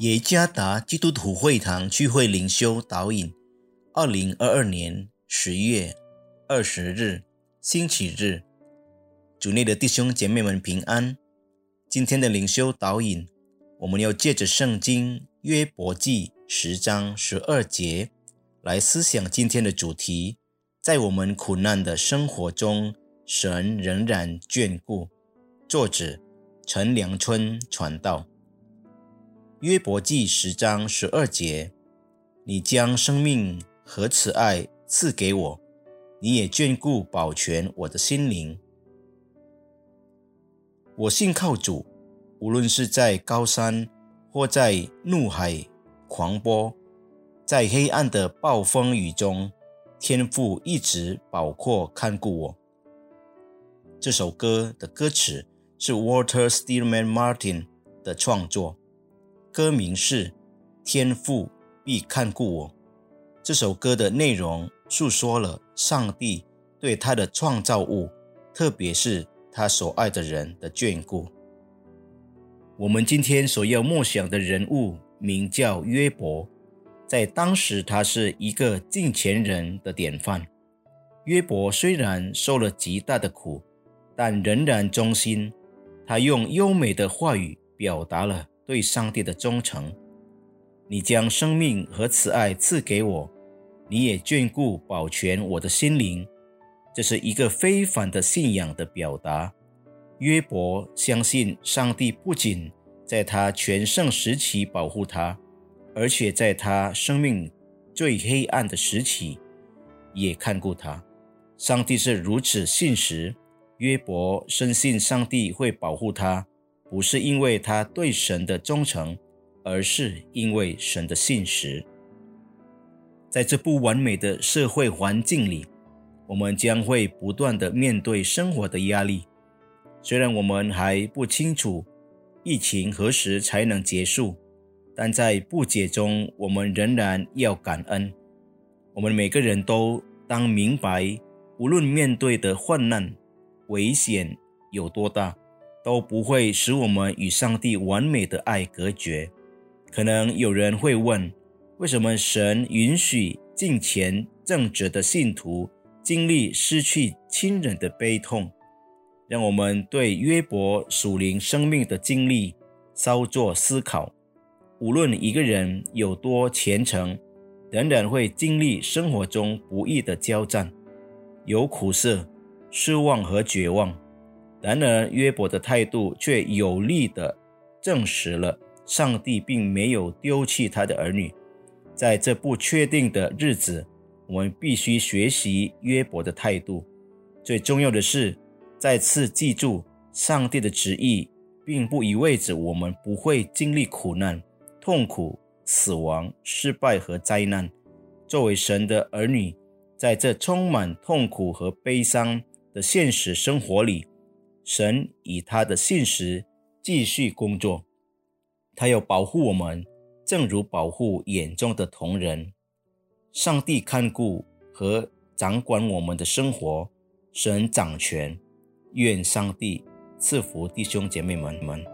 耶加达基督徒会堂聚会灵修导引，二零二二年十月二十日星期日，主内的弟兄姐妹们平安。今天的灵修导引，我们要借着圣经约伯记十章十二节来思想今天的主题：在我们苦难的生活中，神仍然眷顾。作者陈良春传道。约伯记十章十二节：你将生命和慈爱赐给我，你也眷顾保全我的心灵。我信靠主，无论是在高山或在怒海狂波，在黑暗的暴风雨中，天父一直保括看顾我。这首歌的歌词是 Walter Stillman Martin 的创作。歌名是《天父必看顾我》。这首歌的内容诉说了上帝对他的创造物，特别是他所爱的人的眷顾。我们今天所要默想的人物名叫约伯，在当时他是一个敬虔人的典范。约伯虽然受了极大的苦，但仍然忠心。他用优美的话语表达了。对上帝的忠诚，你将生命和慈爱赐给我，你也眷顾保全我的心灵。这是一个非凡的信仰的表达。约伯相信上帝不仅在他全盛时期保护他，而且在他生命最黑暗的时期也看顾他。上帝是如此信实，约伯深信上帝会保护他。不是因为他对神的忠诚，而是因为神的信实。在这不完美的社会环境里，我们将会不断的面对生活的压力。虽然我们还不清楚疫情何时才能结束，但在不解中，我们仍然要感恩。我们每个人都当明白，无论面对的患难、危险有多大。都不会使我们与上帝完美的爱隔绝。可能有人会问：为什么神允许敬虔正直的信徒经历失去亲人的悲痛？让我们对约伯属灵生命的经历稍作思考。无论一个人有多虔诚，仍然会经历生活中不易的交战，有苦涩、失望和绝望。然而，约伯的态度却有力地证实了上帝并没有丢弃他的儿女。在这不确定的日子，我们必须学习约伯的态度。最重要的是，再次记住，上帝的旨意并不意味着我们不会经历苦难、痛苦、死亡、失败和灾难。作为神的儿女，在这充满痛苦和悲伤的现实生活里，神以他的信实继续工作，他要保护我们，正如保护眼中的同人。上帝看顾和掌管我们的生活，神掌权。愿上帝赐福弟兄姐妹们们。